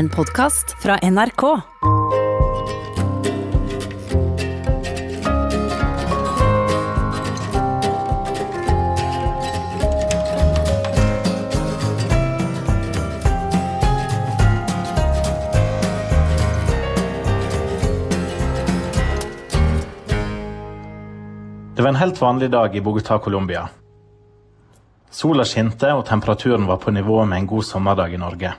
En podkast fra NRK. Det var en helt vanlig dag i Bogotá, Colombia. Sola skinte, og temperaturen var på nivå med en god sommerdag i Norge.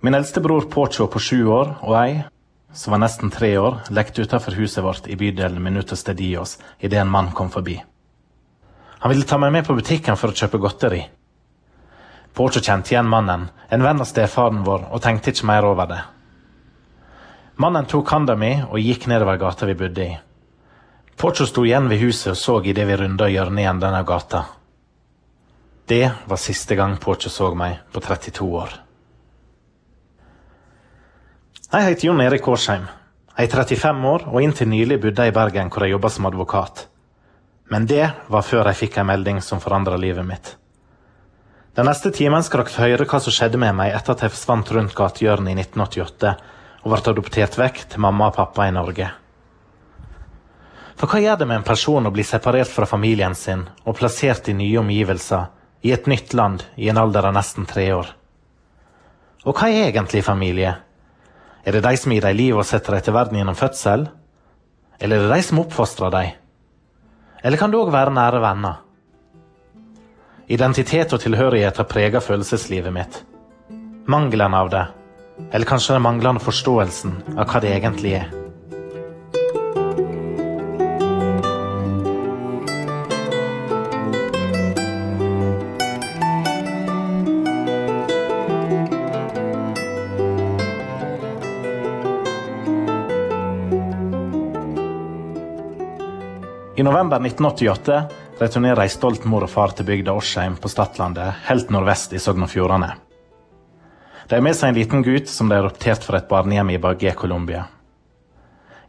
Min eldste bror Pocho på sju år og jeg, som var nesten tre år, lekte utenfor huset vårt i bydelen Minutos de Dios idet en mann kom forbi. Han ville ta meg med på butikken for å kjøpe godteri. Pocho kjente igjen mannen, en venn av stefaren vår, og tenkte ikke mer over det. Mannen tok handa mi og gikk nedover gata vi bodde i. Pocho sto igjen ved huset og så idet vi runda hjørnet igjen denne gata. Det var siste gang Pocho så meg på 32 år. Jeg heter Jon Erik Årsheim. Jeg er 35 år og inntil nylig bodde jeg i Bergen hvor jeg jobba som advokat. Men det var før jeg fikk en melding som forandra livet mitt. Den neste timen skal dere høre hva som skjedde med meg etter at jeg forsvant rundt gatehjørnet i 1988 og ble adoptert vekk til mamma og pappa i Norge. For hva gjør det med en person å bli separert fra familien sin og plassert i nye omgivelser, i et nytt land, i en alder av nesten tre år? Og hva er egentlig familie? Er det de som gir deg liv og setter deg til verden gjennom fødsel? Eller er det de som oppfostrer deg? Eller kan det òg være nære venner? Identitet og tilhørighet har prega følelseslivet mitt. Mangelen av det, eller kanskje den manglende forståelsen av hva det egentlig er. I november 1988 returnerer ei stolt mor og far til bygda Årsheim på Stadlandet, helt nordvest i Sogn og Fjordane. De har med seg en liten gutt som de har adoptert fra et barnehjem i Bagé, Colombia.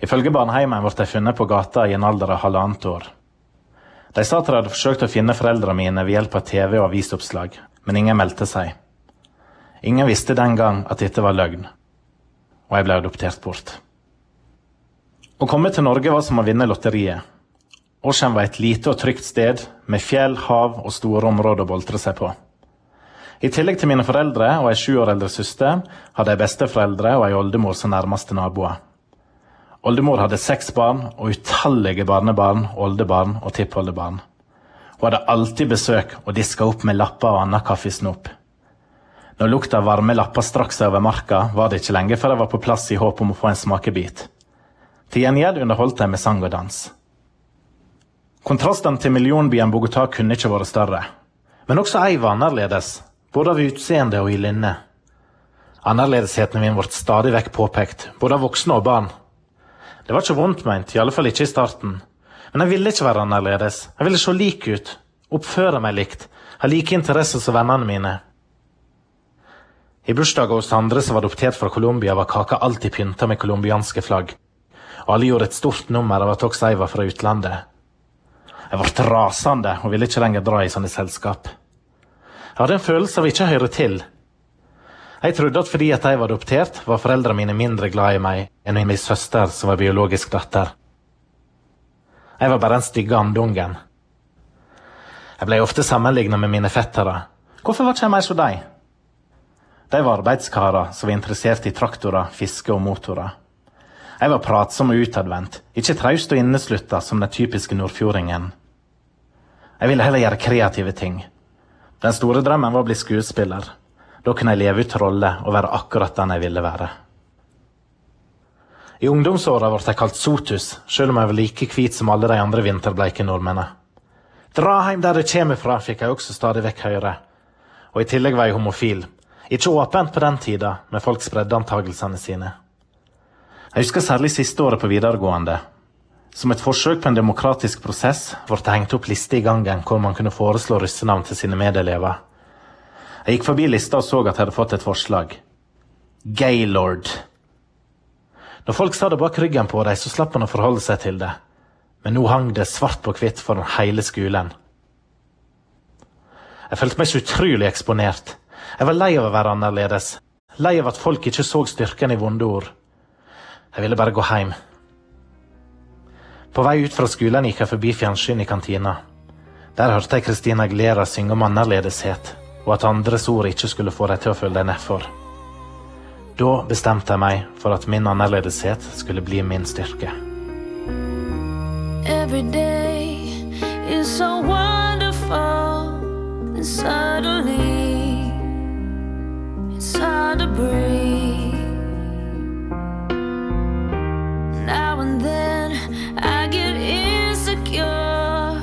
Ifølge barnehjemmet ble de funnet på gata i en alder av halvannet år. De sa at de hadde forsøkt å finne foreldrene mine ved hjelp av TV og avisoppslag, men ingen meldte seg. Ingen visste den gang at dette var løgn, og jeg ble adoptert bort. Å komme til Norge var som å vinne lotteriet. Årsheim var et lite og trygt sted med fjell, hav og store områder å boltre seg på. I tillegg til mine foreldre og ei sju år eldre søster hadde jeg besteforeldre og ei oldemor som nærmeste naboer. Oldemor hadde seks barn og utallige barnebarn, oldebarn og tippoldebarn. Hun hadde alltid besøk og diska opp med lapper og annen kaffesnop. Når lukta av varme lapper strakk seg over marka, var det ikke lenge før jeg var på plass i håp om å få en smakebit. Til gjengjeld underholdt jeg med sang og dans. Kontrastene til millionbyen Bogotá kunne ikke vært større. Men også jeg var annerledes, både av utseende og i linne. Annerledesheten min ble stadig vekk påpekt, både av voksne og barn. Det var ikke vondt meint, i alle fall ikke i starten. Men jeg ville ikke være annerledes. Jeg ville se lik ut, oppføre meg likt, ha like interesser som vennene mine. I bursdagen hos andre som var adoptert fra Colombia, var kaka alltid pynta med colombianske flagg. Og alle gjorde et stort nummer av at også jeg var fra utlandet. Jeg ble rasende og ville ikke lenger dra i sånne selskap. Jeg hadde en følelse av ikke å høre til. Jeg trodde at fordi at jeg var adoptert, var foreldrene mine mindre glad i meg enn min søster, som var biologisk datter. Jeg var bare den stygge andungen. Jeg ble ofte sammenlignet med mine fettere. Hvorfor var ikke jeg mer som dem? De var arbeidskarer som var interessert i traktorer, fiske og motorer. Jeg var pratsom og utadvendt, ikke traust og inneslutta som den typiske nordfjordingen. Jeg ville heller gjøre kreative ting. Den store drømmen var å bli skuespiller. Da kunne jeg leve ut roller og være akkurat den jeg ville være. I ungdomsåra ble jeg kalt Sotus, selv om jeg var like hvit som alle de andre vinterbleike nordmennene. Dra hjem der du kommer fra, fikk jeg også stadig vekk høre. Og i tillegg var jeg homofil. Ikke åpent på den tida, men folk spredde antagelsene sine. Jeg husker særlig siste året på videregående. Som et forsøk på en demokratisk prosess ble det hengt opp liste i gangen hvor man kunne foreslå russenavn til sine medelever. Jeg gikk forbi lista og så at jeg hadde fått et forslag. Gaylord. Når folk sa det bak ryggen på dem, så slapp man å forholde seg til det. Men nå hang det svart på hvitt foran hele skolen. Jeg følte meg så utrolig eksponert. Jeg var lei av å være annerledes. lei av at folk ikke så styrken i vonde ord. Jeg ville bare gå hjem. På vei ut fra skolen gikk jeg forbi fjernsyn i kantina. Der hørte jeg Kristina Glera synge om annerledeshet, og at andres ord ikke skulle få deg til å føle deg nedfor. Da bestemte jeg meg for at min annerledeshet skulle bli min styrke. Every day is so wonderful, and suddenly it's hard to breathe. Now and then I get insecure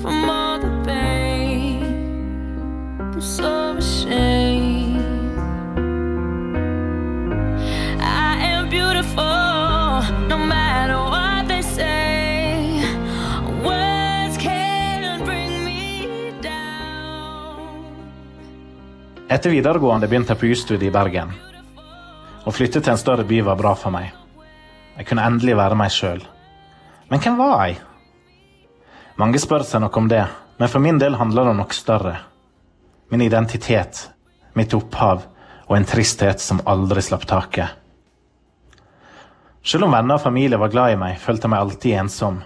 from all the pain. I'm so ashamed. I am beautiful no matter what they say. Words can bring me down. Etter videregående begynte jeg på jusstudiet i Bergen. Å flytte til en større by var bra for meg. Jeg kunne endelig være meg sjøl. Men hvem var jeg? Mange spør seg nok om det, men for min del handler det om noe større. Min identitet, mitt opphav og en tristhet som aldri slapp taket. Selv om venner og familie var glad i meg, følte jeg meg alltid ensom.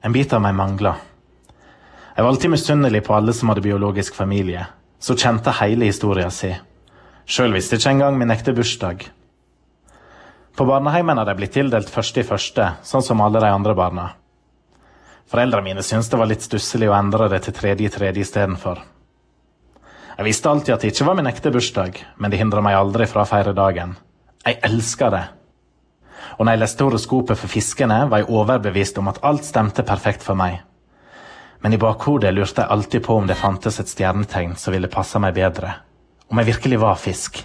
En bit av meg mangla. Jeg var alltid misunnelig på alle som hadde biologisk familie, så kjente hele historien si. Sjøl visste jeg ikke engang min ekte bursdag. På barneheimen hadde jeg blitt tildelt første i første, sånn som alle de andre barna. Foreldrene mine syntes det var litt stusslig å endre det til tredje i tredje istedenfor. Jeg visste alltid at det ikke var min ekte bursdag, men det hindra meg aldri fra å feire dagen. Jeg elska det. Og når jeg leste horoskopet for fiskene, var jeg overbevist om at alt stemte perfekt for meg. Men i bakhodet lurte jeg alltid på om det fantes et stjernetegn som ville passe meg bedre. Om jeg virkelig var fisk.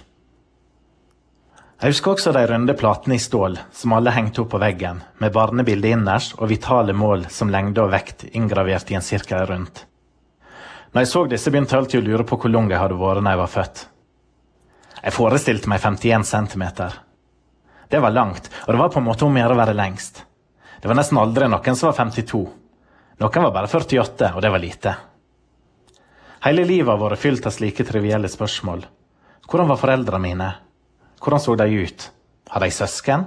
Jeg husker også de runde platene i stål som alle hengte opp på veggen, med barnebildet innerst og vitale mål som lengde og vekt inngravert i en sirkel rundt. Når jeg så disse, begynte jeg alltid å lure på hvor lang jeg hadde vært når jeg var født. Jeg forestilte meg 51 cm. Det var langt, og det var på en måte om å gjøre å være lengst. Det var nesten aldri noen som var 52. Noen var bare 48, og det var lite. Hele livet har vært fylt av slike trivielle spørsmål. Hvordan var foreldrene mine? Hvordan så de ut? Har de søsken?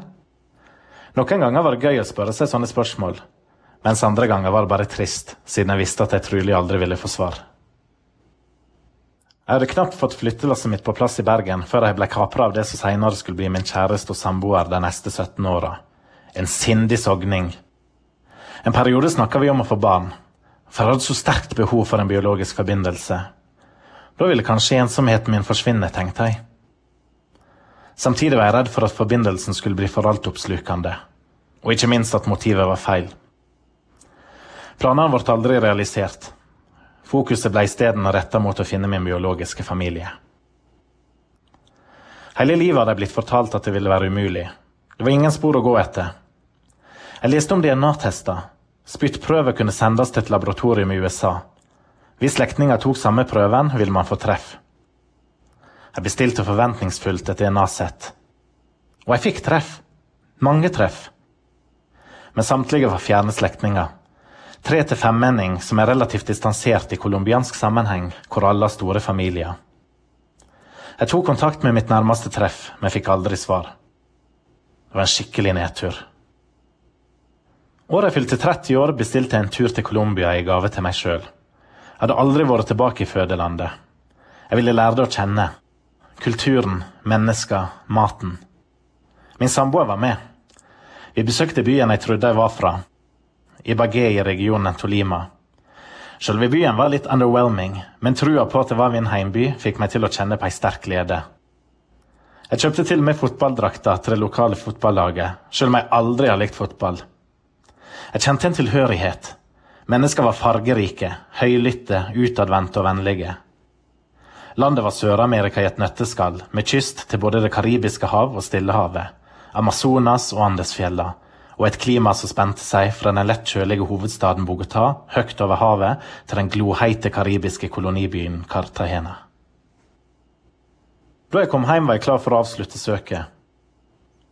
Noen ganger var det gøy å spørre seg sånne spørsmål, mens andre ganger var det bare trist, siden jeg visste at jeg trolig aldri ville få svar. Jeg hadde knapt fått flyttelasset mitt på plass i Bergen før jeg ble kapra av det som senere skulle bli min kjæreste og samboer de neste 17 åra. En sindig sogning. En periode snakka vi om å få barn, for jeg hadde så sterkt behov for en biologisk forbindelse. Da ville kanskje ensomheten min forsvinne, tenkte jeg. Samtidig var jeg redd for at forbindelsen skulle bli for altoppslukende, og ikke minst at motivet var feil. Planene ble aldri realisert. Fokuset ble isteden retta mot å finne min biologiske familie. Hele livet hadde jeg blitt fortalt at det ville være umulig. Det var ingen spor å gå etter. Jeg leste om DNA-tester. Spyttprøver kunne sendes til et laboratorium i USA. Hvis slektninger tok samme prøven, ville man få treff. Jeg bestilte forventningsfullt et DNA-sett. Og jeg fikk treff. Mange treff. Men samtlige var fjerne slektninger. Tre til femmenning som er relativt distansert i colombiansk sammenheng, hvor alle har store familier. Jeg tok kontakt med mitt nærmeste treff, men fikk aldri svar. Det var en skikkelig nedtur. Året jeg fylte 30 år, bestilte jeg en tur til Colombia i gave til meg sjøl. Jeg hadde aldri vært tilbake i fødelandet. Jeg ville lære det å kjenne. Kulturen, mennesker, maten. Min samboer var med. Vi besøkte byen jeg trodde jeg var fra, Ibagé i regionen Tolima. Selve byen var litt underwhelming, men trua på at det var min heimby, fikk meg til å kjenne på ei sterk glede. Jeg kjøpte til og med fotballdrakter til det lokale fotballaget, selv om jeg aldri har likt fotball. Jeg kjente en tilhørighet. Mennesker var fargerike, høylytte, utadvendte og vennlige. Landet var Sør-Amerika i et nøtteskall, med kyst til både Det karibiske hav og Stillehavet, Amazonas og Andesfjella, og et klima som spente seg fra den lett kjølige hovedstaden Bogotá, høyt over havet, til den gloheite karibiske kolonibyen Cartagena. Da jeg kom hjem, var jeg klar for å avslutte søket.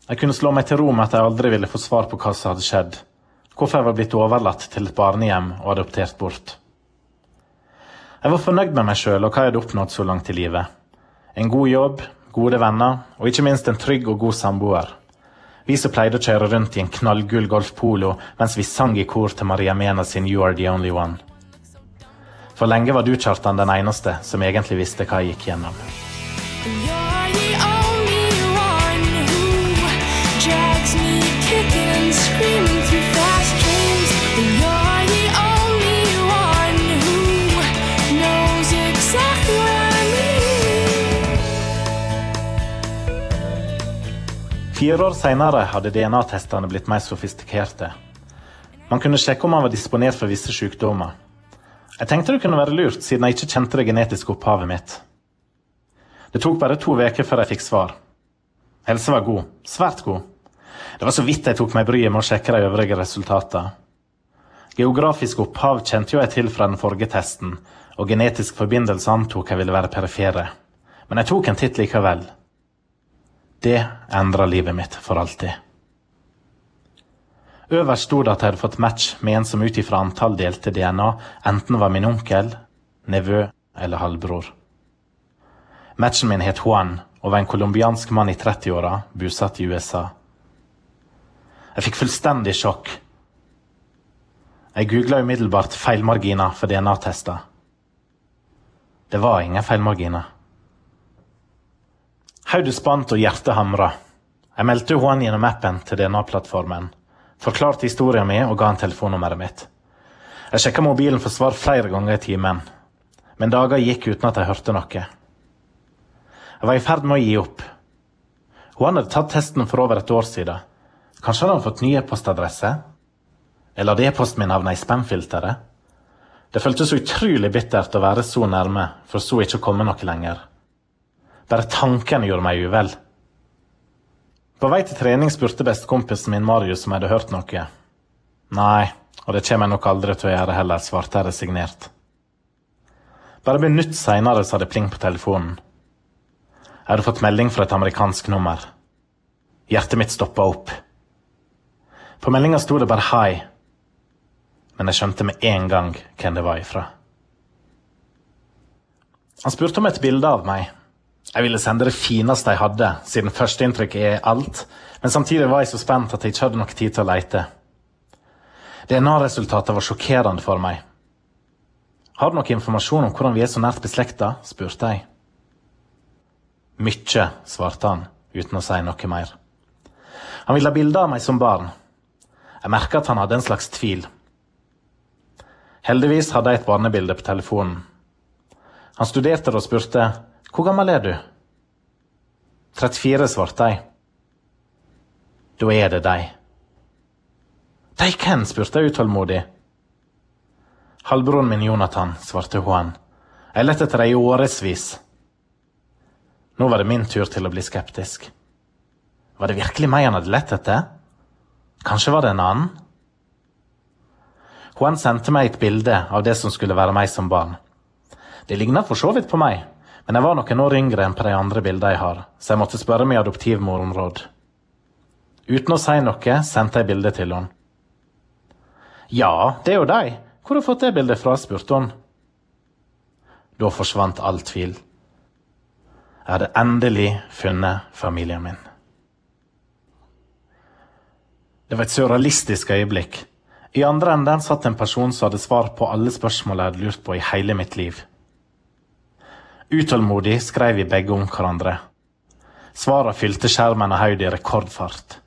Jeg kunne slå meg til ro med at jeg aldri ville få svar på hva som hadde skjedd, hvorfor jeg var blitt overlatt til et barnehjem og adoptert bort. Jeg var fornøyd med meg sjøl og hva jeg hadde oppnådd så langt i livet. En god jobb, gode venner og ikke minst en trygg og god samboer. Vi som pleide å kjøre rundt i en knallgull Golf Polo mens vi sang i kor til Maria Mena sin You Are The Only One. For lenge var du, Kjartan, den eneste som egentlig visste hva jeg gikk gjennom. Fire år senere hadde DNA-testene blitt mer sofistikerte. Man kunne sjekke om man var disponert for visse sykdommer. Jeg tenkte det kunne være lurt, siden jeg ikke kjente det genetiske opphavet mitt. Det tok bare to uker før jeg fikk svar. Helse var god. Svært god. Det var så vidt jeg tok meg bryet med å sjekke de øvrige resultatene. Geografisk opphav kjente jo jeg til fra den forrige testen, og genetisk forbindelse antok jeg ville være perifere. Men jeg tok en titt likevel. Det endra livet mitt for alltid. Øverst sto det at jeg hadde fått match med en som ut ifra antall delte DNA enten var min onkel, nevø eller halvbror. Matchen min het Juan og var en colombiansk mann i 30-åra, bosatt i USA. Jeg fikk fullstendig sjokk. Jeg googla umiddelbart feilmarginer for DNA-tester. Det var ingen feilmarginer. Hodet spant og hjertet hamra. Jeg meldte Juan gjennom appen til DNA-plattformen, forklarte historien min og ga han telefonnummeret mitt. Jeg sjekka mobilen for svar flere ganger i timen, men dager gikk uten at jeg hørte noe. Jeg var i ferd med å gi opp. Juan hadde tatt testen for over et år siden. Kanskje hadde han fått ny e-postadresse? Eller hadde e-posten min havna i spam-filteret? Det føltes utrolig bittert å være så nærme, for så ikke å komme noe lenger. Bare tanken gjorde meg uvel. På vei til trening spurte bestekompisen min Marius om jeg hadde hørt noe. Nei, og det kommer jeg nok aldri til å gjøre heller, svarte jeg resignert. Bare minutt seinere sa det pling på telefonen. Jeg hadde fått melding fra et amerikansk nummer. Hjertet mitt stoppa opp. På meldinga sto det bare 'hei', men jeg skjønte med en gang hvem det var ifra. Han spurte om et bilde av meg. Jeg ville sende det fineste jeg hadde, siden førsteinntrykket er alt, men samtidig var jeg så spent at jeg ikke hadde nok tid til å leite. DNA-resultatet var sjokkerende for meg. Har du noe informasjon om hvordan vi er så nært beslekta? spurte jeg. Mykje, svarte han, uten å si noe mer. Han ville ha bilder av meg som barn. Jeg merka at han hadde en slags tvil. Heldigvis hadde jeg et barnebilde på telefonen. Han studerte det og spurte hvor gammel er du? 34, svarte jeg. Da er det deg. De hvem? spurte jeg utålmodig. Halvbroren min Jonathan, svarte Juan. Jeg lette etter deg i årevis. Nå var det min tur til å bli skeptisk. Var det virkelig meg han hadde lett etter? Kanskje var det en annen? Juan sendte meg et bilde av det som skulle være meg som barn. Det ligna for så vidt på meg, men jeg var noen år yngre enn på de andre bildene jeg har, så jeg måtte spørre min adoptivmor om råd. Uten å si noe sendte jeg bildet til henne. Ja, det er jo deg. Hvor har du fått det bildet fra? spurte hun. Da forsvant all tvil. Jeg hadde endelig funnet familien min. Det var et surrealistisk øyeblikk. I andre enden satt en person som hadde svar på alle spørsmål jeg hadde lurt på i hele mitt liv. Utålmodig skrev vi begge om hverandre. Svarene fylte skjermen og hodet i rekordfart.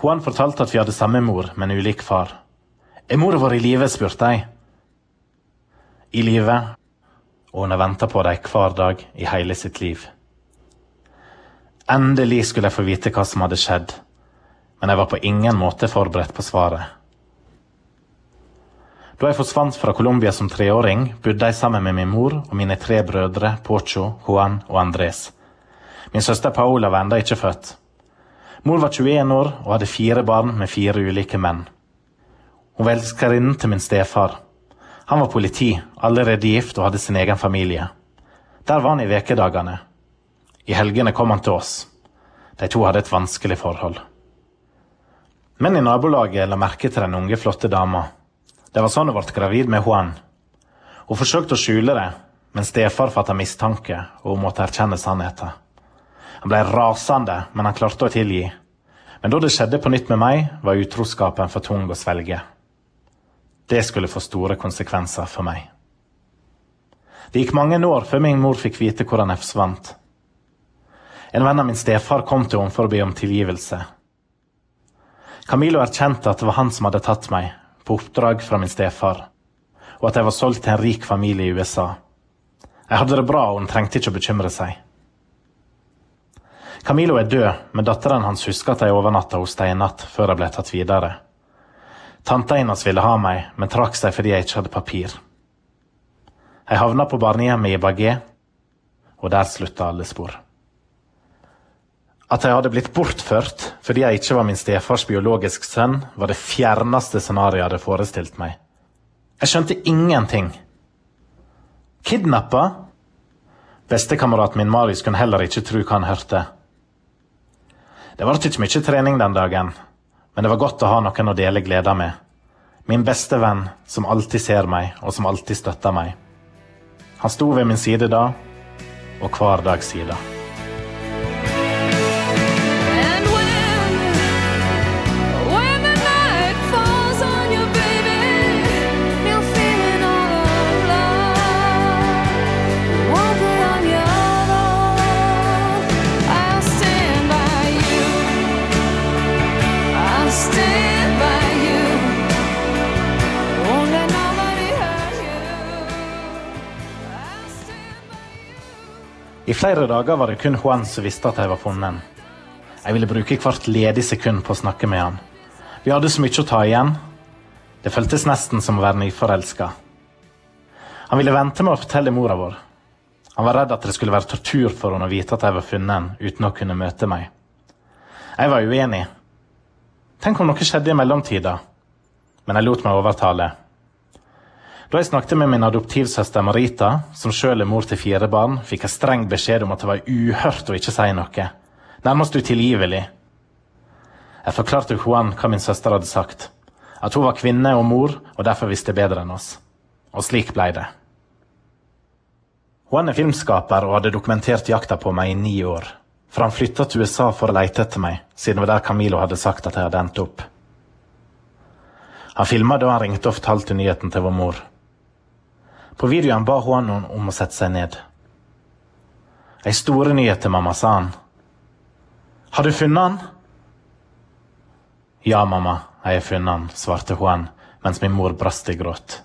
Juan fortalte at vi hadde samme mor, men ulik far. Er mora vår i live? spurte jeg. I live, og hun har venta på dem hver dag i hele sitt liv. Endelig skulle jeg få vite hva som hadde skjedd, men jeg var på ingen måte forberedt på svaret. Da jeg forsvant fra Colombia som treåring, bodde jeg sammen med min mor og mine tre brødre Pocho, Juan og Andres. Min søster Paola var ennå ikke født. Mor var 21 år og hadde fire barn med fire ulike menn. Hun var elskerinnen til min stefar. Han var politi, allerede gift og hadde sin egen familie. Der var han i vekedagene. I helgene kom han til oss. De to hadde et vanskelig forhold. Men i nabolaget la merke til den unge, flotte dama. Det var sånn hun ble gravid med Juan. Hun forsøkte å skjule det, men stefar fattet mistanke, og hun måtte erkjenne sannheten. Han ble rasende, men han klarte å tilgi. Men da det skjedde på nytt med meg, var utroskapen for tung å svelge. Det skulle få store konsekvenser for meg. Det gikk mange år før min mor fikk vite hvor han forsvant. En venn av min stefar kom til henne for å be om tilgivelse. Camilo erkjente at det var han som hadde tatt meg, på oppdrag fra min stefar, og at jeg var solgt til en rik familie i USA. Jeg hadde det bra, og hun trengte ikke å bekymre seg. Camilo er død, men datteren hans husker at jeg overnatta hos dem en natt før jeg ble tatt videre. Tanta hennes ville ha meg, men trakk seg fordi jeg ikke hadde papir. Jeg havna på barnehjemmet i Bagé, og der slutta alle spor. At jeg hadde blitt bortført fordi jeg ikke var min stefars biologisk sønn, var det fjerneste scenarioet jeg hadde forestilt meg. Jeg skjønte ingenting. Kidnappa? Bestekameraten min Marius kunne heller ikke tro hva han hørte. Det var ikke mye trening den dagen, men det var godt å ha noen å dele gleda med. Min beste venn, som alltid ser meg, og som alltid støtter meg. Han sto ved min side da, og hver dag sida. Flere dager var det kun Juan som visste at jeg var funnet. Jeg ville bruke hvert ledig sekund på å snakke med han. Vi hadde så mye å ta igjen. Det føltes nesten som å være nyforelska. Han ville vente med å fortelle mora vår. Han var redd at det skulle være tortur for henne å vite at jeg var funnet uten å kunne møte meg. Jeg var uenig. Tenk om noe skjedde i mellomtida. Men jeg lot meg overtale. Da jeg snakket med min adoptivsøster Marita, som sjøl er mor til fire barn, fikk jeg streng beskjed om at det var uhørt å ikke si noe. Nærmest utilgivelig. Jeg forklarte Juan hva min søster hadde sagt. At hun var kvinne og mor, og derfor visste bedre enn oss. Og slik blei det. Juan er filmskaper og hadde dokumentert jakta på meg i ni år. For han flytta til USA for å leite etter meg, siden det var der Camilo hadde sagt at jeg hadde endt opp. Han filma da han ringte og fortalte nyheten til vår mor. På videoen ba hun han om å sette seg ned. Ei store nyhet til mamma, sa han. Har du funnet han? Ja, mamma, jeg har funnet han, svarte hun mens min mor brast i gråt.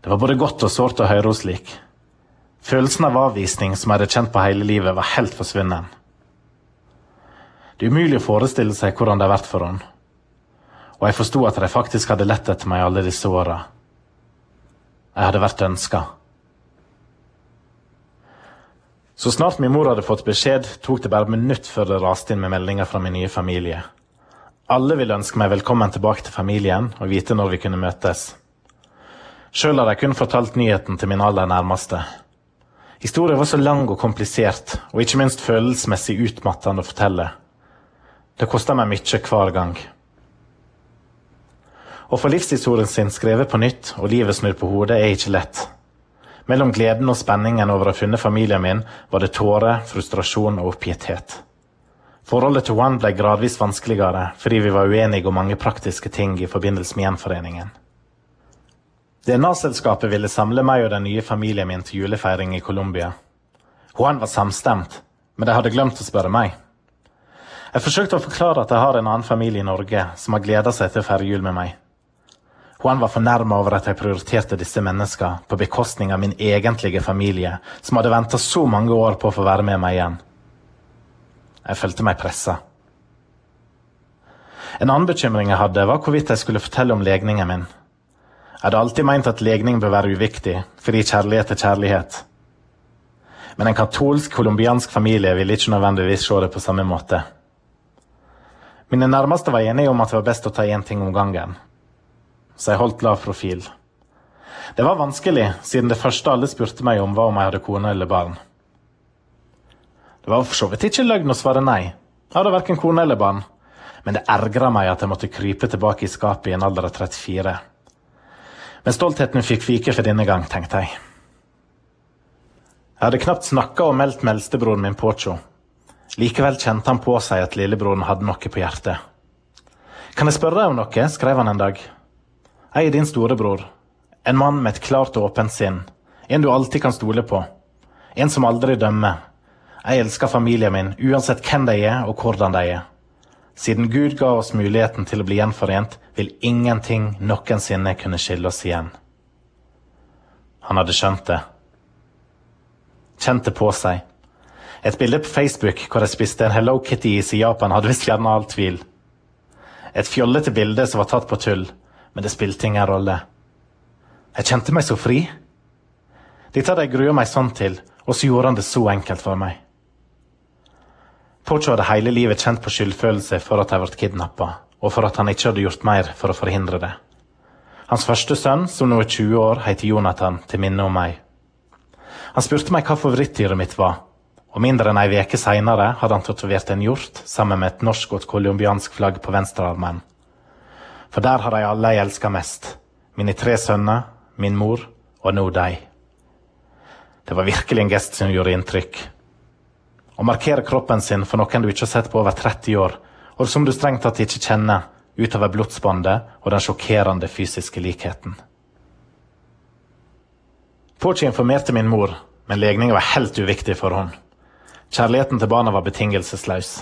Det var både godt og sårt å høre henne slik. Følelsen av avvisning som jeg hadde kjent på hele livet, var helt forsvunnet. Det er umulig å forestille seg hvordan det har vært for henne. Og jeg forsto at de faktisk hadde lett etter meg alle disse åra. Jeg hadde vært ønska. Så snart min mor hadde fått beskjed, tok det bare minutt før det raste inn med meldinger fra min nye familie. Alle ville ønske meg velkommen tilbake til familien og vite når vi kunne møtes. Sjøl hadde jeg kun fortalt nyheten til min aller nærmeste. Historien var så lang og komplisert, og ikke minst følelsesmessig utmattende å fortelle. Det kosta meg mye hver gang. Å få livshistorien sin skrevet på nytt og livet snudd på hodet er ikke lett. Mellom gleden og spenningen over å ha funnet familien min var det tårer, frustrasjon og oppgitthet. Forholdet til Juan ble gradvis vanskeligere fordi vi var uenige om mange praktiske ting i forbindelse med gjenforeningen. DNA-selskapet ville samle meg og den nye familien min til julefeiring i Colombia. Juan var samstemt, men de hadde glemt å spørre meg. Jeg forsøkte å forklare at jeg har en annen familie i Norge som har gleda seg til å feire jul med meg. Juan var fornærma over at jeg prioriterte disse menneskene på bekostning av min egentlige familie, som hadde venta så mange år på å få være med meg igjen. Jeg følte meg pressa. En annen bekymring jeg hadde, var hvorvidt jeg skulle fortelle om legningen min. Jeg hadde alltid meint at legning bør være uviktig, fordi kjærlighet er kjærlighet. Men en katolsk colombiansk familie ville ikke nødvendigvis se det på samme måte. Mine nærmeste var enige om at det var best å ta én ting om gangen så jeg holdt lav profil. Det var vanskelig, siden det første alle spurte meg om, var om jeg hadde kone eller barn. Det var for så vidt ikke løgn å svare nei. Jeg hadde verken kone eller barn. Men det ergra meg at jeg måtte krype tilbake i skapet i en alder av 34. Men stoltheten fikk vike for denne gang, tenkte jeg. Jeg hadde knapt snakka og meldt med eldstebroren min Pocho. Likevel kjente han på seg at lillebroren hadde noe på hjertet. Kan jeg spørre deg om noe? skrev han en dag. Jeg er din storebror. En mann med et klart og åpent sinn. En du alltid kan stole på. En som aldri dømmer. Jeg elsker familien min, uansett hvem de er og hvordan de er. Siden Gud ga oss muligheten til å bli gjenforent, vil ingenting noensinne kunne skille oss igjen. Han hadde skjønt det. Kjent det på seg. Et bilde på Facebook hvor jeg spiste en Hello Kitty-is i Japan, hadde visst fjerna all tvil. Et fjollete bilde som var tatt på tull, men det spilte ingen rolle. Jeg kjente meg så fri. Dette hadde jeg grua meg sånn til, og så gjorde han det så enkelt for meg. Pocho hadde hele livet kjent på skyldfølelse for at de ble kidnappa, og for at han ikke hadde gjort mer for å forhindre det. Hans første sønn, som nå er 20 år, heter Jonathan, til minne om meg. Han spurte meg hva favorittdyret mitt var, og mindre enn ei uke seinere hadde han tatovert en hjort sammen med et norsk og et colombiansk flagg på venstrearmen. For der har de alle jeg elsker mest. Mine tre sønner, min mor og nå deg. Det var virkelig en gest som gjorde inntrykk. Å markere kroppen sin for noen du ikke har sett på over 30 år, og som du strengt tatt ikke kjenner, utover blodsbåndet og den sjokkerende fysiske likheten. Porchi informerte min mor, men legninga var helt uviktig for henne. Kjærligheten til barna var betingelsesløs.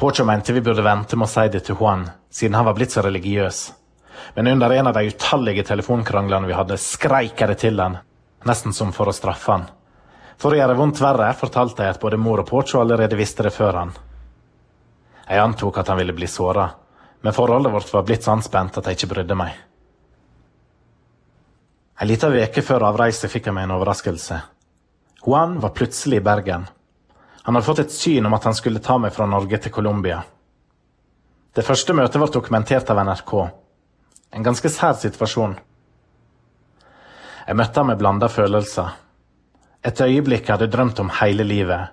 Porcho mente vi burde vente med å si det til Juan, siden han var blitt så religiøs. Men under en av de utallige telefonkranglene vi hadde, skreik jeg det til han, nesten som for å straffe han. For å gjøre vondt verre fortalte jeg at både mor og Porcho allerede visste det før han. Jeg antok at han ville bli såra, men forholdet vårt var blitt så anspent at jeg ikke brydde meg. En liten uke før avreise fikk jeg meg en overraskelse. Juan var plutselig i Bergen. Han hadde fått et syn om at han skulle ta meg fra Norge til Colombia. Det første møtet ble dokumentert av NRK. En ganske sær situasjon. Jeg møtte ham med blanda følelser. Et øyeblikk jeg hadde drømt om hele livet,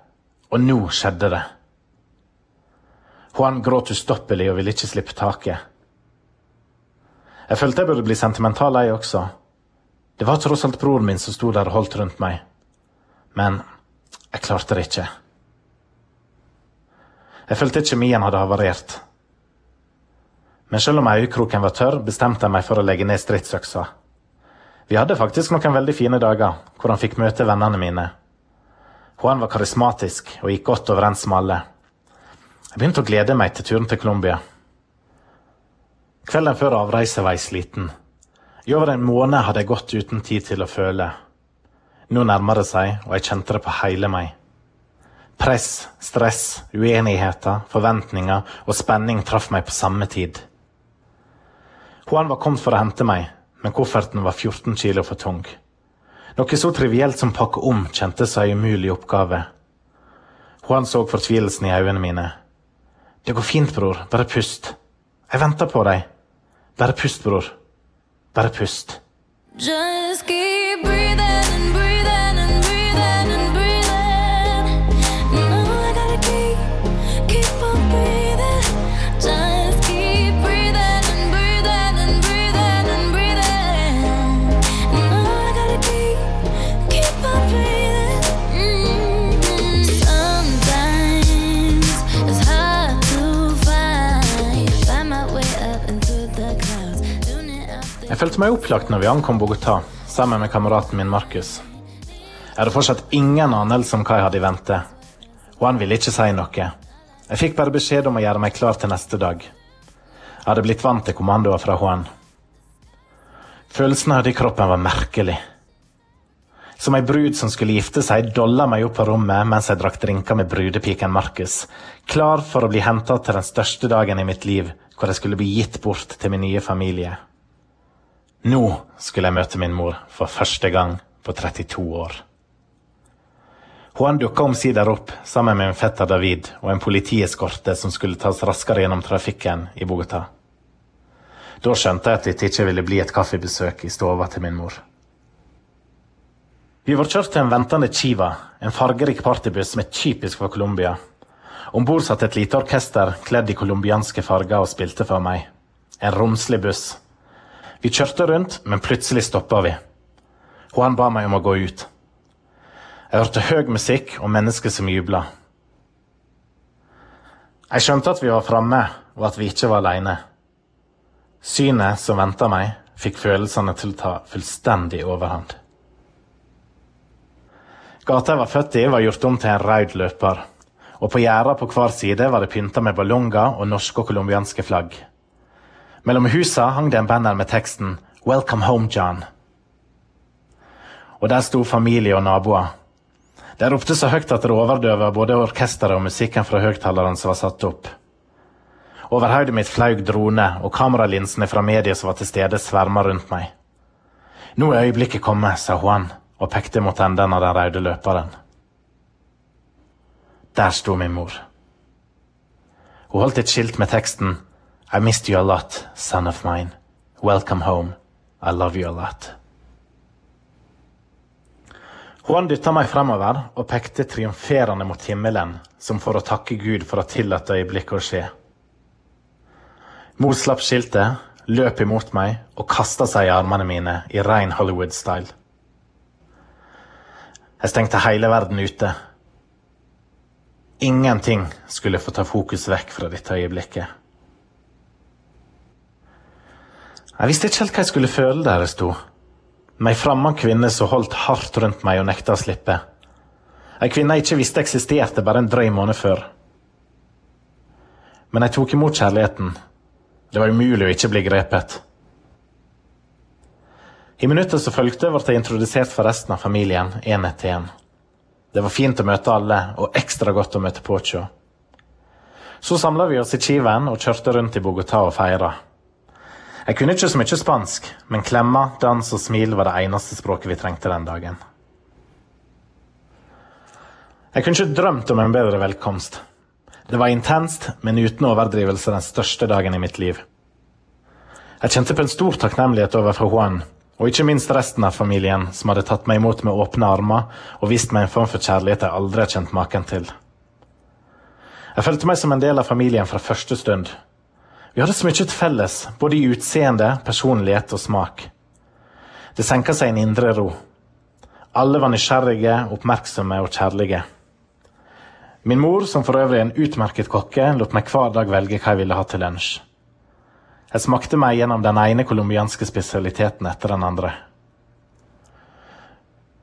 og nå skjedde det. Juan gråt ustoppelig og ville ikke slippe taket. Jeg følte jeg burde bli sentimental, jeg også. Det var tross alt broren min som sto der og holdt rundt meg. Men jeg klarte det ikke. Jeg følte kjemien hadde havarert. Men selv om øyekroken var tørr, bestemte jeg meg for å legge ned stridsøksa. Vi hadde faktisk noen veldig fine dager, hvor han fikk møte vennene mine. Juan var karismatisk og gikk godt overens med alle. Jeg begynte å glede meg til turen til Colombia. Kvelden før avreise var jeg sliten. I over en måned hadde jeg gått uten tid til å føle. Nå nærmer det seg, og jeg kjente det på hele meg. Press, stress, uenigheter, forventninger og spenning traff meg på samme tid. Juan var kommet for å hente meg, men kofferten var 14 kilo for tung. Noe så trivielt som pakke om kjentes som en umulig oppgave. Juan så fortvilelsen i øynene mine. Det går fint, bror. Bare pust. Jeg venter på deg. Bare pust, bror. Bare pust. Just keep Jeg følte meg opplagt når vi ankom Bogotá, sammen med kameraten min Markus. Jeg hadde fortsatt ingen anelse om hva jeg hadde i vente, og han ville ikke si noe. Jeg fikk bare beskjed om å gjøre meg klar til neste dag. Jeg hadde blitt vant til kommandoer fra Juan. Følelsen jeg hadde i kroppen, var merkelig. Som ei brud som skulle gifte seg, dolla meg opp på rommet mens jeg drakk drinker med brudepiken Markus, klar for å bli henta til den største dagen i mitt liv, hvor jeg skulle bli gitt bort til min nye familie. Nå skulle jeg møte min mor for første gang på 32 år. Juan dukka omsider opp sammen med en fetter David og en politieskorte som skulle tas raskere gjennom trafikken i Bogotá. Da skjønte jeg at dette ikke ville bli et kaffebesøk i stova til min mor. Vi var kjørt til en ventende Chiva, en fargerik partybuss som er typisk for Colombia. Om bord satt et lite orkester kledd i colombianske farger og spilte for meg. En romslig buss. Vi kjørte rundt, men plutselig stoppa vi. Juan ba meg om å gå ut. Jeg hørte høy musikk og mennesker som jubla. Jeg skjønte at vi var framme, og at vi ikke var alene. Synet som venta meg, fikk følelsene til å ta fullstendig overhånd. Gata jeg var født i, var gjort om til en rød løper, og på gjerda på hver side var det pynta med ballonger og norske og colombianske flagg. Mellom husa hang det en banner med teksten 'Welcome home, John'. Og der sto familie og naboer. De ropte så høyt at det overdøva både orkesteret og musikken fra høyttalerne som var satt opp. Over hodet mitt flaug drone, og kameralinsene fra media som var til stede, sverma rundt meg. Nå er øyeblikket kommet, sa Juan og pekte mot enden av den røde løperen. Der sto min mor. Hun holdt et skilt med teksten I missed you a lot, son of mine. Welcome home. I love you a lot. Juan dytta meg fremover og pekte triumferende mot himmelen, som for å takke Gud for å tillate øyeblikket å skje. Mor slapp skiltet, løp imot meg og kasta seg i armene mine i ren Hollywood-style. Jeg stengte hele verden ute. Ingenting skulle få ta fokus vekk fra dette øyeblikket. Jeg visste ikke helt hva jeg skulle føle der jeg sto. Med ei fremmed kvinne som holdt hardt rundt meg og nekta å slippe. Ei kvinne jeg ikke visste eksisterte bare en drøy måned før. Men jeg tok imot kjærligheten. Det var umulig å ikke bli grepet. I minuttet som fulgte, ble jeg introdusert for resten av familien, én etter én. Det var fint å møte alle, og ekstra godt å møte Pocho. Så samla vi oss i Kiven og kjørte rundt i Bogotá og feira. Jeg kunne ikke så mye spansk, men klemmer, dans og smil var det eneste språket vi trengte den dagen. Jeg kunne ikke drømt om en bedre velkomst. Det var intenst, men uten overdrivelse den største dagen i mitt liv. Jeg kjente på en stor takknemlighet overfor Juan, og ikke minst resten av familien, som hadde tatt meg imot med åpne armer og vist meg en form for kjærlighet jeg aldri har kjent maken til. Jeg følte meg som en del av familien fra første stund. Vi hadde så mye til felles, både i utseende, personlighet og smak. Det senka seg en indre ro. Alle var nysgjerrige, oppmerksomme og kjærlige. Min mor, som for øvrig er en utmerket kokke, lot meg hver dag velge hva jeg ville ha til lunsj. Jeg smakte meg gjennom den ene colombianske spesialiteten etter den andre.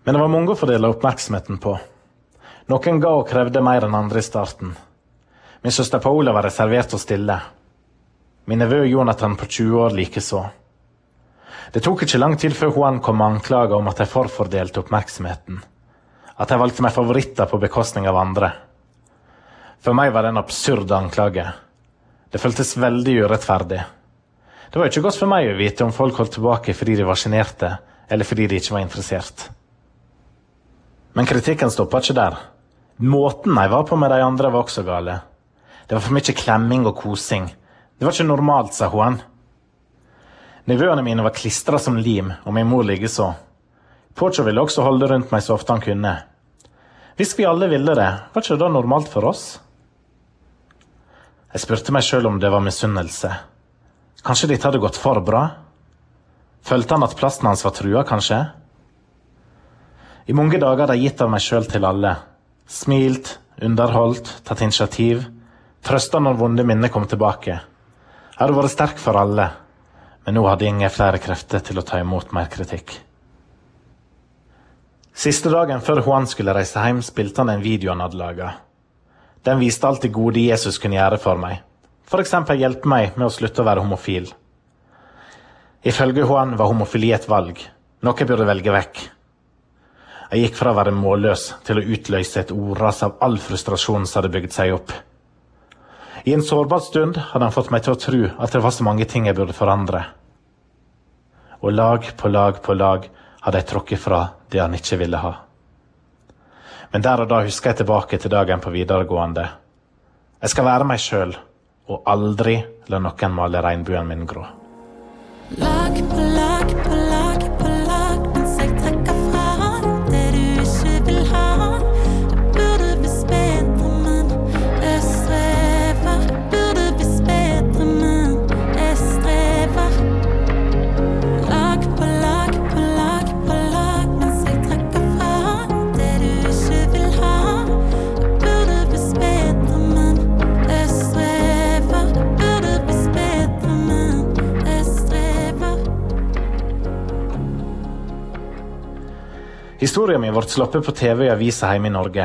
Men det var mange å fordele oppmerksomheten på. Noen ga og krevde mer enn andre i starten. Min søster Paola var reservert og stille. Min nevø Jonathan på 20 år likeså. Det tok ikke lang tid før Juan kom med anklager om at jeg forfordelte oppmerksomheten. At jeg valgte meg favoritter på bekostning av andre. For meg var det en absurd anklage. Det føltes veldig urettferdig. Det var ikke godt for meg å vite om folk holdt tilbake fordi de var sjenerte, eller fordi de ikke var interessert. Men kritikken stoppa ikke der. Måten jeg var på med de andre, var også gale. Det var for mye klemming og kosing. Det var ikke normalt, sa Juan. Nivåene mine var klistra som lim, og min mor likeså. Pocho ville også holde rundt meg så ofte han kunne. Hvis vi alle ville det, var ikke det normalt for oss? Jeg spurte meg sjøl om det var misunnelse. Kanskje dette hadde gått for bra? Følte han at plassen hans var trua, kanskje? I mange dager hadde jeg gitt av meg sjøl til alle. Smilt, underholdt, tatt initiativ. Trøsta når vonde minner kom tilbake. Hadde vært sterk for alle, men nå hadde ingen flere krefter til å ta imot mer kritikk. Siste dagen før Juan skulle reise hjem, spilte han en video han hadde laga. Den viste alt det gode Jesus kunne gjøre for meg. F.eks. hjelpe meg med å slutte å være homofil. Ifølge Juan var homofili et valg, noe jeg burde velge vekk. Jeg gikk fra å være målløs til å utløse et ordras av all frustrasjon som hadde bygd seg opp. I en sårbar stund hadde han fått meg til å tro at det var så mange ting jeg burde forandre. Og lag på lag på lag hadde jeg tråkket fra det han ikke ville ha. Men der og da husker jeg tilbake til dagen på videregående. Jeg skal være meg sjøl, og aldri la noen male regnbuen min grå. Lag på lag Historien min ble sluppet på TV i avisa hjemme i Norge.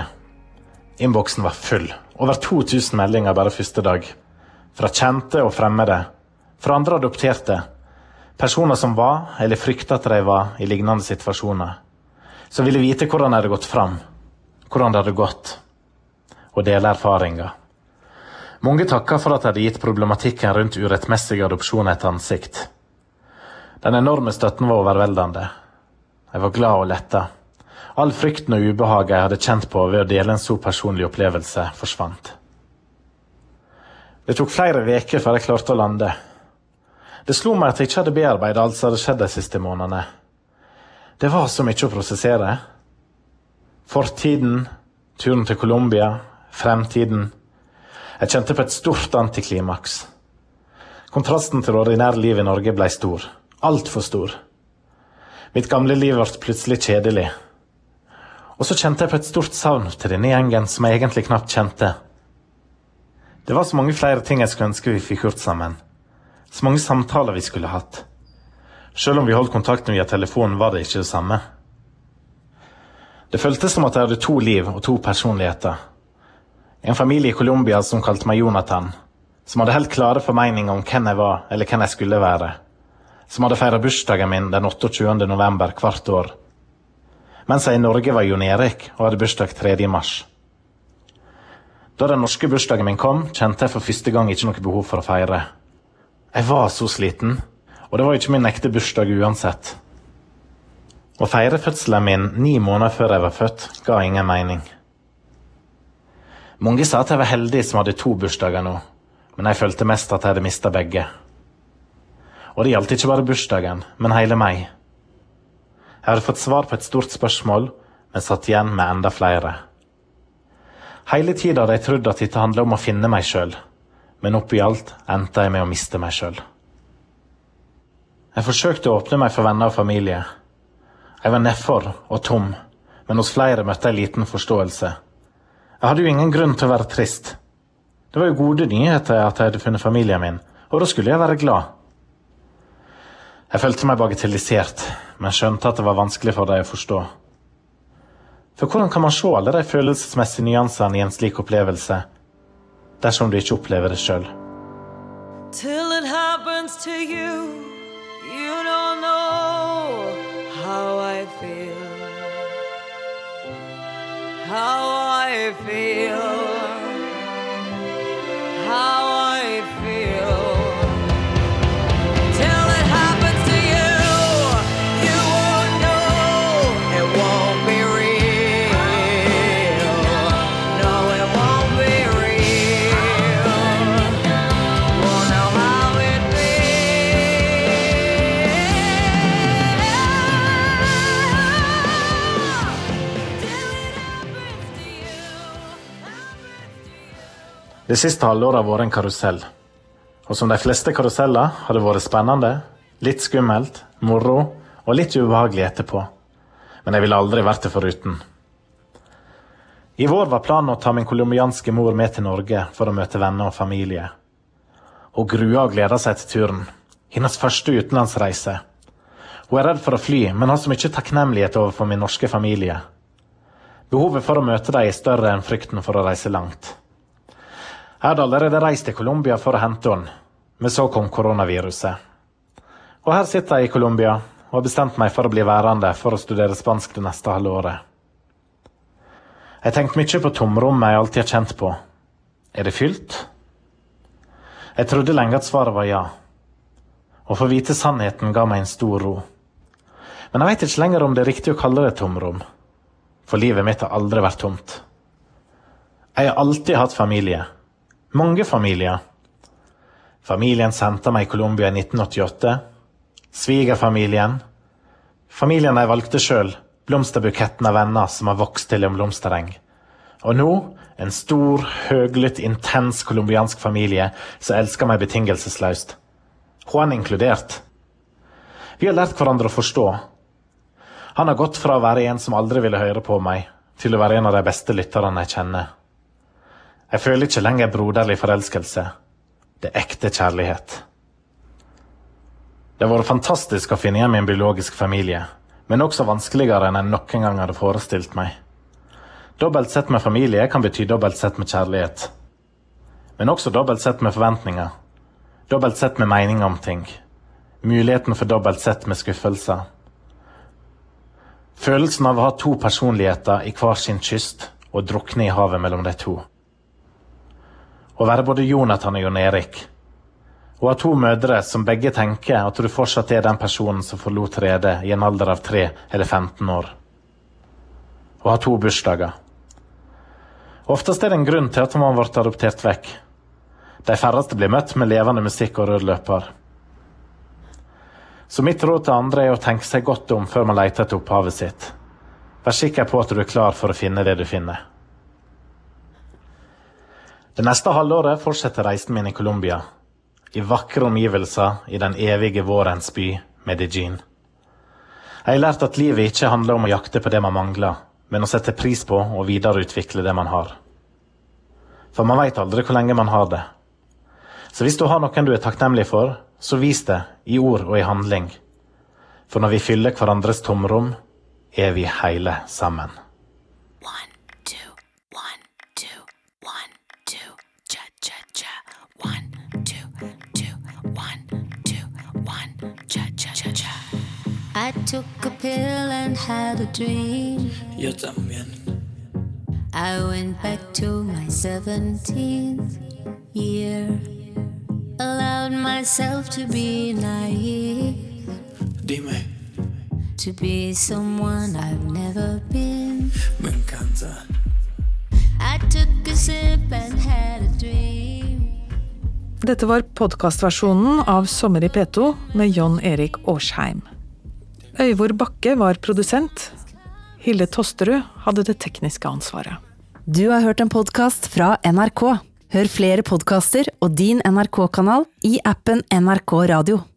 Innboksen var full. Over 2000 meldinger bare første dag. Fra kjente og fremmede. Fra andre adopterte. Personer som var, eller frykta at de var, i lignende situasjoner. Som ville vite hvordan det hadde gått fram. Hvordan det hadde gått. Og dele erfaringer. Mange takka for at de hadde gitt problematikken rundt urettmessig adopsjon et ansikt. Den enorme støtten var overveldende. Jeg var glad og letta. All frykten og ubehaget jeg hadde kjent på ved å dele en så personlig opplevelse, forsvant. Det tok flere uker før jeg klarte å lande. Det slo meg at jeg ikke hadde bearbeidet alt som hadde skjedd de siste månedene. Det var så mye å prosessere. Fortiden, turen til Colombia, fremtiden. Jeg kjente på et stort antiklimaks. Kontrasten til det livet i Norge ble stor. Altfor stor. Mitt gamle liv ble plutselig kjedelig. Og så kjente jeg på et stort savn til denne gjengen som jeg egentlig knapt kjente. Det var så mange flere ting jeg skulle ønske vi fikk gjort sammen. Så mange samtaler vi skulle hatt. Selv om vi holdt kontakten via telefonen, var det ikke det samme. Det føltes som at jeg hadde to liv og to personligheter. En familie i Colombia som kalte meg Jonathan, som hadde helt klare formeninger om hvem jeg var, eller hvem jeg skulle være. Som hadde feira bursdagen min den 28. november hvert år. Mens jeg i Norge var Jon Erik og hadde bursdag 3. mars. Da den norske bursdagen min kom, kjente jeg for første gang ikke noe behov for å feire. Jeg var så sliten, og det var ikke min ekte bursdag uansett. Å feire fødselen min ni måneder før jeg var født, ga ingen mening. Mange sa at jeg var heldig som hadde to bursdager nå, men jeg følte mest at jeg hadde mista begge. Og det gjaldt ikke bare bursdagen, men hele meg. Jeg hadde fått svar på et stort spørsmål, men satt igjen med enda flere. Hele tida hadde jeg trodd at dette handla om å finne meg sjøl, men oppi alt endte jeg med å miste meg sjøl. Jeg forsøkte å åpne meg for venner og familie. Jeg var nedfor og tom, men hos flere møtte jeg liten forståelse. Jeg hadde jo ingen grunn til å være trist. Det var jo gode nyheter at jeg hadde funnet familien min, og da skulle jeg være glad. Jeg følte meg bagatellisert, men skjønte at det var vanskelig for dem å forstå. For hvordan kan man se alle de følelsesmessige nyansene i en slik opplevelse, dersom du ikke opplever det sjøl? till it happens to you. You don't know how I feel. How I feel. Det siste halvåret har vært en karusell. Og som de fleste karuseller har det vært spennende, litt skummelt, moro og litt ubehagelig etterpå. Men jeg ville aldri vært det foruten. I vår var planen å ta min colombianske mor med til Norge for å møte venner og familie. Hun gruer og gleder seg til turen. Hennes første utenlandsreise. Hun er redd for å fly, men har så mye takknemlighet overfor min norske familie. Behovet for å møte dem er større enn frykten for å reise langt. Jeg hadde allerede reist til Colombia for å hente henne, men så kom koronaviruset. Og her sitter jeg i Colombia og har bestemt meg for å bli værende for å studere spansk det neste halve året. Jeg tenkte mye på tomrommet jeg alltid har kjent på. Er det fylt? Jeg trodde lenge at svaret var ja. Å få vite sannheten ga meg en stor ro. Men jeg vet ikke lenger om det er riktig å kalle det tomrom. For livet mitt har aldri vært tomt. Jeg har alltid hatt familie. Mange familier. Familien sendte meg i Colombia i 1988. Svigerfamilien. Familien jeg valgte sjøl. Blomsterbuketten av venner som har vokst til en blomstereng. Og nå en stor, høglytt, intens colombiansk familie som elsker meg betingelsesløst. Juan inkludert. Vi har lært hverandre å forstå. Han har gått fra å være en som aldri ville høre på meg, til å være en av de beste lytterne jeg kjenner. Jeg føler ikke lenger broderlig forelskelse. Det er ekte kjærlighet. Det har vært fantastisk å finne igjen min biologiske familie, men også vanskeligere enn jeg noen gang hadde forestilt meg. Dobbelt sett med familie kan bety dobbelt sett med kjærlighet. Men også dobbelt sett med forventninger. Dobbelt sett med meninger om ting. Muligheten for dobbelt sett med skuffelser. Følelsen av å ha to personligheter i hver sin kyst og drukne i havet mellom de to. Å være både Jonathan og Jon Erik. Å ha to mødre som begge tenker at du fortsatt er den personen som forlot redet i en alder av 3 eller 15 år. Å ha to bursdager. Oftest er det en grunn til at man ble adoptert vekk. De færreste blir møtt med levende musikk og rød løper. Så mitt råd til andre er å tenke seg godt om før man leter etter opphavet sitt. Vær sikker på at du er klar for å finne det du finner. Det neste halvåret fortsetter reisen min i Colombia. I vakre omgivelser i den evige vårens by, Medellin. Jeg har lært at livet ikke handler om å jakte på det man mangler, men å sette pris på og videreutvikle det man har. For man veit aldri hvor lenge man har det. Så hvis du har noen du er takknemlig for, så vis det i ord og i handling. For når vi fyller hverandres tomrom, er vi hele sammen. I took a pill and had a dream. Yo también. I went back to my 17th year. Allowed myself to be naive, Dime, to be someone I've never been. me encanta. I took a sip and had a dream. Dette var podkastversjonen av Sommer i P2 med John Erik Årsheim. Øyvor Bakke var produsent. Hilde Tosterud hadde det tekniske ansvaret. Du har hørt en podkast fra NRK. Hør flere podkaster og din NRK-kanal i appen NRK Radio.